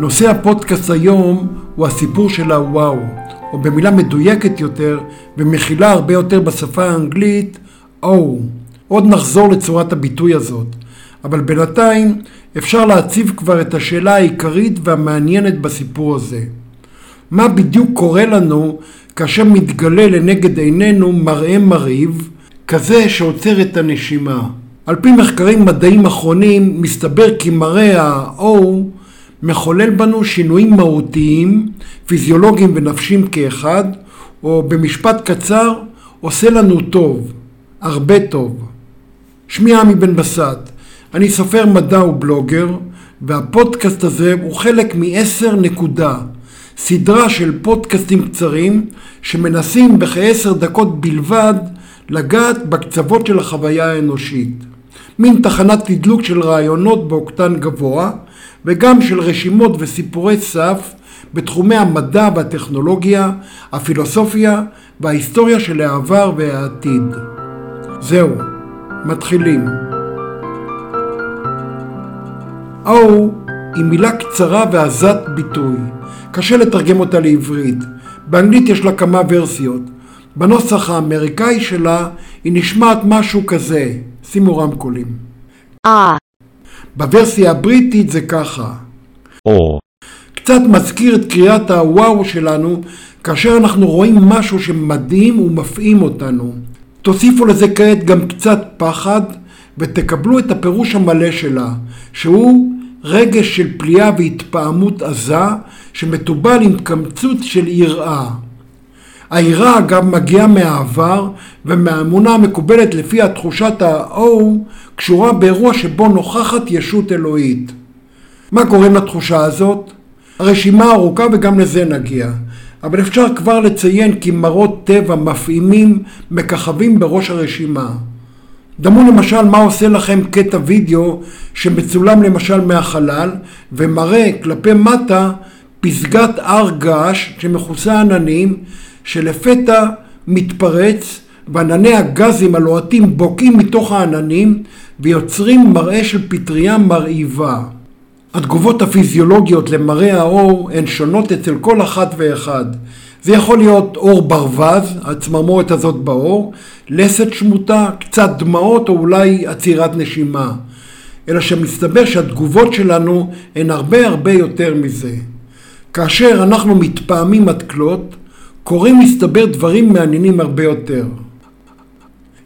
נושא הפודקאסט היום הוא הסיפור של הוואו, או במילה מדויקת יותר ומכילה הרבה יותר בשפה האנגלית, או. עוד נחזור לצורת הביטוי הזאת, אבל בינתיים אפשר להציב כבר את השאלה העיקרית והמעניינת בסיפור הזה. מה בדיוק קורה לנו כאשר מתגלה לנגד עינינו מראה מרהיב, כזה שעוצר את הנשימה? על פי מחקרים מדעיים אחרונים, מסתבר כי מראה ה-O מחולל בנו שינויים מהותיים, פיזיולוגיים ונפשיים כאחד, או במשפט קצר, עושה לנו טוב, הרבה טוב. שמי עמי בן בסט, אני סופר מדע ובלוגר, והפודקאסט הזה הוא חלק מ-10 נקודה, סדרה של פודקאסטים קצרים שמנסים בכעשר דקות בלבד לגעת בקצוות של החוויה האנושית. מין תחנת תדלוק של רעיונות באוקטן גבוה, וגם של רשימות וסיפורי סף בתחומי המדע והטכנולוגיה, הפילוסופיה וההיסטוריה של העבר והעתיד. זהו, מתחילים. או היא מילה קצרה ועזת ביטוי. קשה לתרגם אותה לעברית. באנגלית יש לה כמה ורסיות. בנוסח האמריקאי שלה היא נשמעת משהו כזה, שימו רמקולים. ah, בוורסיה הבריטית זה ככה. or, קצת מזכיר את קריאת הוואו שלנו כאשר אנחנו רואים משהו שמדהים ומפעים אותנו. תוסיפו לזה כעת גם קצת פחד ותקבלו את הפירוש המלא שלה, שהוא רגש של פליאה והתפעמות עזה שמתובל עם קמצוץ של יראה. היראה אגב מגיעה מהעבר ומהאמונה המקובלת לפיה תחושת ה-O קשורה באירוע שבו נוכחת ישות אלוהית. מה גורם לתחושה הזאת? הרשימה ארוכה וגם לזה נגיע, אבל אפשר כבר לציין כי מראות טבע מפעימים מככבים בראש הרשימה. דמו למשל מה עושה לכם קטע וידאו שמצולם למשל מהחלל ומראה כלפי מטה פסגת הר געש שמכוסה עננים שלפתע מתפרץ וענני הגזים הלוהטים בוקעים מתוך העננים ויוצרים מראה של פטריה מרהיבה. התגובות הפיזיולוגיות למראה האור הן שונות אצל כל אחת ואחד. זה יכול להיות אור ברווז, הצמרמורת הזאת באור, לסת שמוטה, קצת דמעות או אולי עצירת נשימה. אלא שמסתבר שהתגובות שלנו הן הרבה הרבה יותר מזה. כאשר אנחנו מתפעמים עד כלות, קורים מסתבר דברים מעניינים הרבה יותר.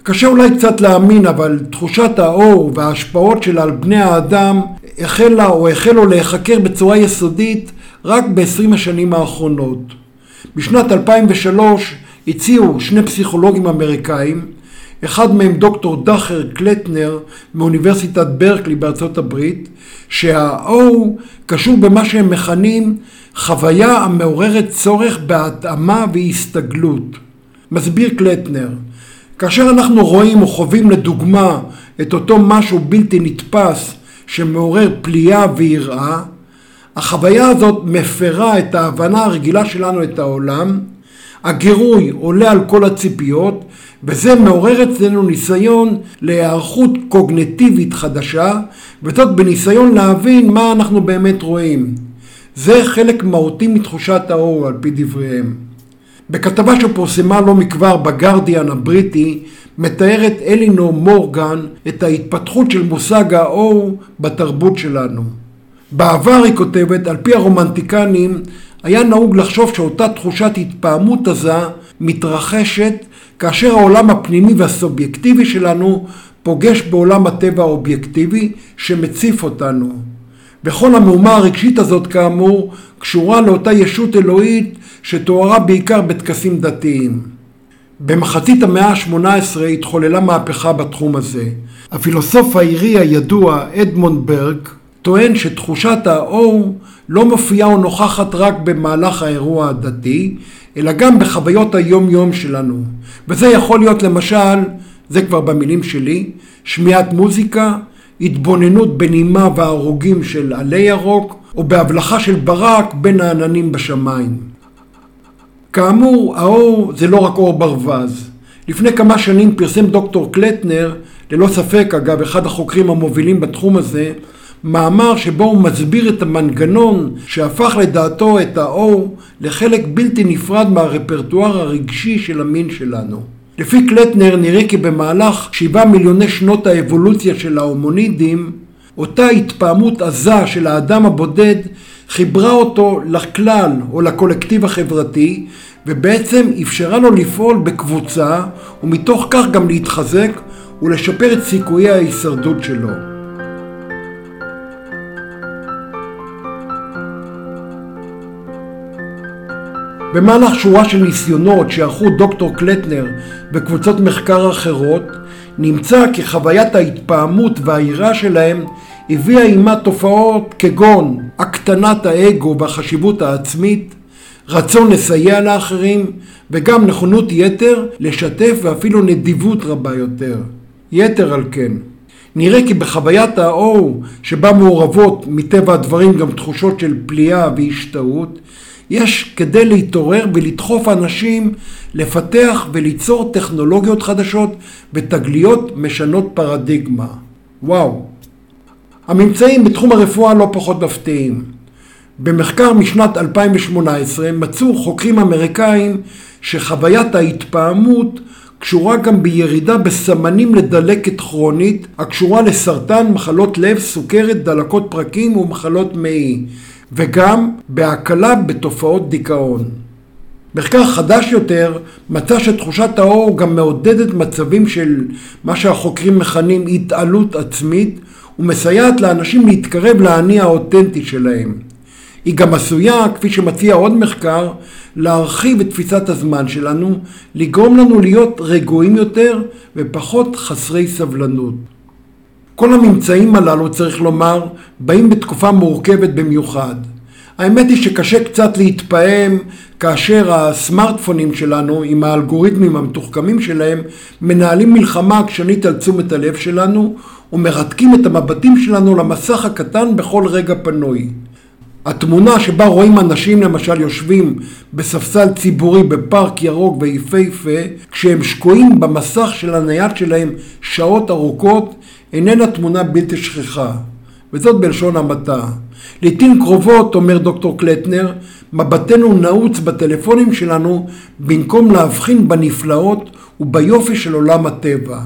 קשה אולי קצת להאמין, אבל תחושת האור וההשפעות שלה על בני האדם החלה או החלו להיחקר בצורה יסודית רק ב-20 השנים האחרונות. בשנת 2003 הציעו שני פסיכולוגים אמריקאים, אחד מהם דוקטור דאחר קלטנר מאוניברסיטת ברקלי בארצות הברית, שהאור קשור במה שהם מכנים חוויה המעוררת צורך בהתאמה והסתגלות. מסביר קלטנר, כאשר אנחנו רואים או חווים לדוגמה את אותו משהו בלתי נתפס שמעורר פליאה ויראה, החוויה הזאת מפרה את ההבנה הרגילה שלנו את העולם, הגירוי עולה על כל הציפיות, וזה מעורר אצלנו ניסיון להיערכות קוגנטיבית חדשה, וזאת בניסיון להבין מה אנחנו באמת רואים. זה חלק מהותי מתחושת האור על פי דבריהם. בכתבה שפורסמה לא מכבר בגרדיאן הבריטי, מתארת אלינור מורגן את ההתפתחות של מושג האור בתרבות שלנו. בעבר היא כותבת, על פי הרומנטיקנים, היה נהוג לחשוב שאותה תחושת התפעמות עזה מתרחשת כאשר העולם הפנימי והסובייקטיבי שלנו פוגש בעולם הטבע האובייקטיבי שמציף אותנו. וכל המהומה הרגשית הזאת כאמור קשורה לאותה ישות אלוהית שתוארה בעיקר בטקסים דתיים. במחצית המאה ה-18 התחוללה מהפכה בתחום הזה. הפילוסוף האירי הידוע אדמונד ברג טוען שתחושת האור לא מופיעה או נוכחת רק במהלך האירוע הדתי, אלא גם בחוויות היום-יום שלנו. וזה יכול להיות למשל, זה כבר במילים שלי, שמיעת מוזיקה, התבוננות בנימה והרוגים של עלי ירוק, או בהבלחה של ברק בין העננים בשמיים. כאמור, האור זה לא רק אור ברווז. לפני כמה שנים פרסם דוקטור קלטנר, ללא ספק אגב אחד החוקרים המובילים בתחום הזה, מאמר שבו הוא מסביר את המנגנון שהפך לדעתו את ה-O לחלק בלתי נפרד מהרפרטואר הרגשי של המין שלנו. לפי קלטנר נראה כי במהלך שבעה מיליוני שנות האבולוציה של ההומונידים, אותה התפעמות עזה של האדם הבודד חיברה אותו לכלל או לקולקטיב החברתי ובעצם אפשרה לו לפעול בקבוצה ומתוך כך גם להתחזק ולשפר את סיכויי ההישרדות שלו. במהלך שורה של ניסיונות שערכו דוקטור קלטנר וקבוצות מחקר אחרות, נמצא כי חוויית ההתפעמות והיראה שלהם הביאה עימה תופעות כגון הקטנת האגו והחשיבות העצמית, רצון לסייע לאחרים וגם נכונות יתר לשתף ואפילו נדיבות רבה יותר. יתר על כן, נראה כי בחוויית האור שבה מעורבות מטבע הדברים גם תחושות של פליאה והשתאות, יש כדי להתעורר ולדחוף אנשים לפתח וליצור טכנולוגיות חדשות ותגליות משנות פרדיגמה. וואו. הממצאים בתחום הרפואה לא פחות מפתיעים. במחקר משנת 2018 מצאו חוקרים אמריקאים שחוויית ההתפעמות קשורה גם בירידה בסמנים לדלקת כרונית הקשורה לסרטן, מחלות לב, סוכרת, דלקות פרקים ומחלות מעי, וגם בהקלה בתופעות דיכאון. מחקר חדש יותר מצא שתחושת האור גם מעודדת מצבים של מה שהחוקרים מכנים התעלות עצמית ומסייעת לאנשים להתקרב לאני האותנטי שלהם. היא גם עשויה, כפי שמציע עוד מחקר, להרחיב את תפיסת הזמן שלנו, לגרום לנו להיות רגועים יותר ופחות חסרי סבלנות. כל הממצאים הללו, צריך לומר, באים בתקופה מורכבת במיוחד. האמת היא שקשה קצת להתפעם כאשר הסמארטפונים שלנו, עם האלגוריתמים המתוחכמים שלהם, מנהלים מלחמה עקשנית על תשומת הלב שלנו ומרתקים את המבטים שלנו למסך הקטן בכל רגע פנוי. התמונה שבה רואים אנשים למשל יושבים בספסל ציבורי בפארק ירוק ויפהפה כשהם שקועים במסך של הנייד שלהם שעות ארוכות איננה תמונה בלתי שכיחה וזאת בלשון המעטה. לעתים קרובות, אומר דוקטור קלטנר, מבטנו נעוץ בטלפונים שלנו במקום להבחין בנפלאות וביופי של עולם הטבע.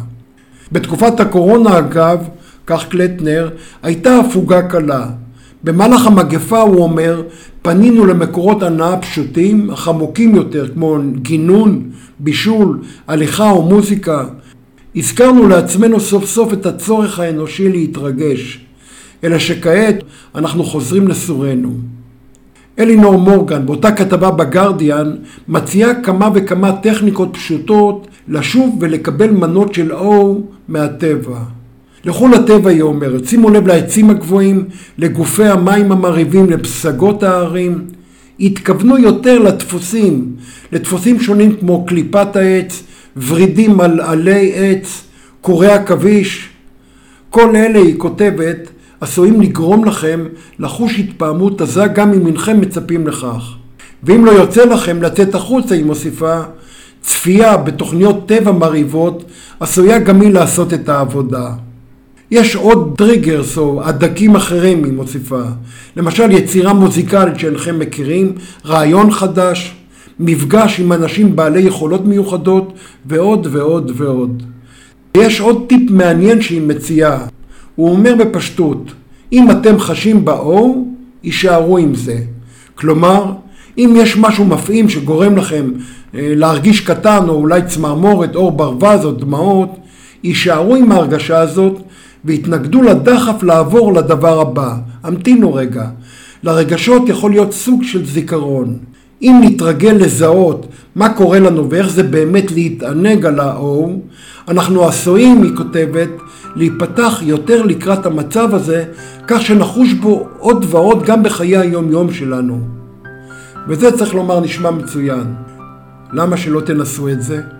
בתקופת הקורונה אגב, כך קלטנר, הייתה הפוגה קלה. במהלך המגפה, הוא אומר, פנינו למקורות הנאה פשוטים, אך עמוקים יותר, כמו גינון, בישול, הליכה או מוזיקה. הזכרנו לעצמנו סוף סוף את הצורך האנושי להתרגש, אלא שכעת אנחנו חוזרים לסורנו. אלינור מורגן, באותה כתבה בגרדיאן, מציעה כמה וכמה טכניקות פשוטות לשוב ולקבל מנות של אור מהטבע. לכו לטבע, היא אומרת, שימו לב לעצים הגבוהים, לגופי המים המרהיבים, לפסגות ההרים. התכוונו יותר לדפוסים, לדפוסים שונים כמו קליפת העץ, ורידים על עלי עץ, קורי עכביש. כל אלה, היא כותבת, עשויים לגרום לכם לחוש התפעמות עזה גם אם אינכם מצפים לכך. ואם לא יוצא לכם לצאת החוצה, היא מוסיפה, צפייה בתוכניות טבע מרהיבות עשויה גם היא לעשות את העבודה. יש עוד triggers או הדקים אחרים, היא מוסיפה. למשל יצירה מוזיקלית שאינכם מכירים, רעיון חדש, מפגש עם אנשים בעלי יכולות מיוחדות ועוד ועוד ועוד. יש עוד טיפ מעניין שהיא מציעה. הוא אומר בפשטות, אם אתם חשים באור, יישארו עם זה. כלומר, אם יש משהו מפעים שגורם לכם אה, להרגיש קטן או אולי צמרמורת, אור ברווז או דמעות, יישארו עם ההרגשה הזאת והתנגדו לדחף לעבור לדבר הבא. המתינו רגע. לרגשות יכול להיות סוג של זיכרון. אם נתרגל לזהות מה קורה לנו ואיך זה באמת להתענג על האור, אנחנו עשויים, היא כותבת, להיפתח יותר לקראת המצב הזה, כך שנחוש בו עוד ועוד גם בחיי היום-יום שלנו. וזה צריך לומר נשמע מצוין. למה שלא תנסו את זה?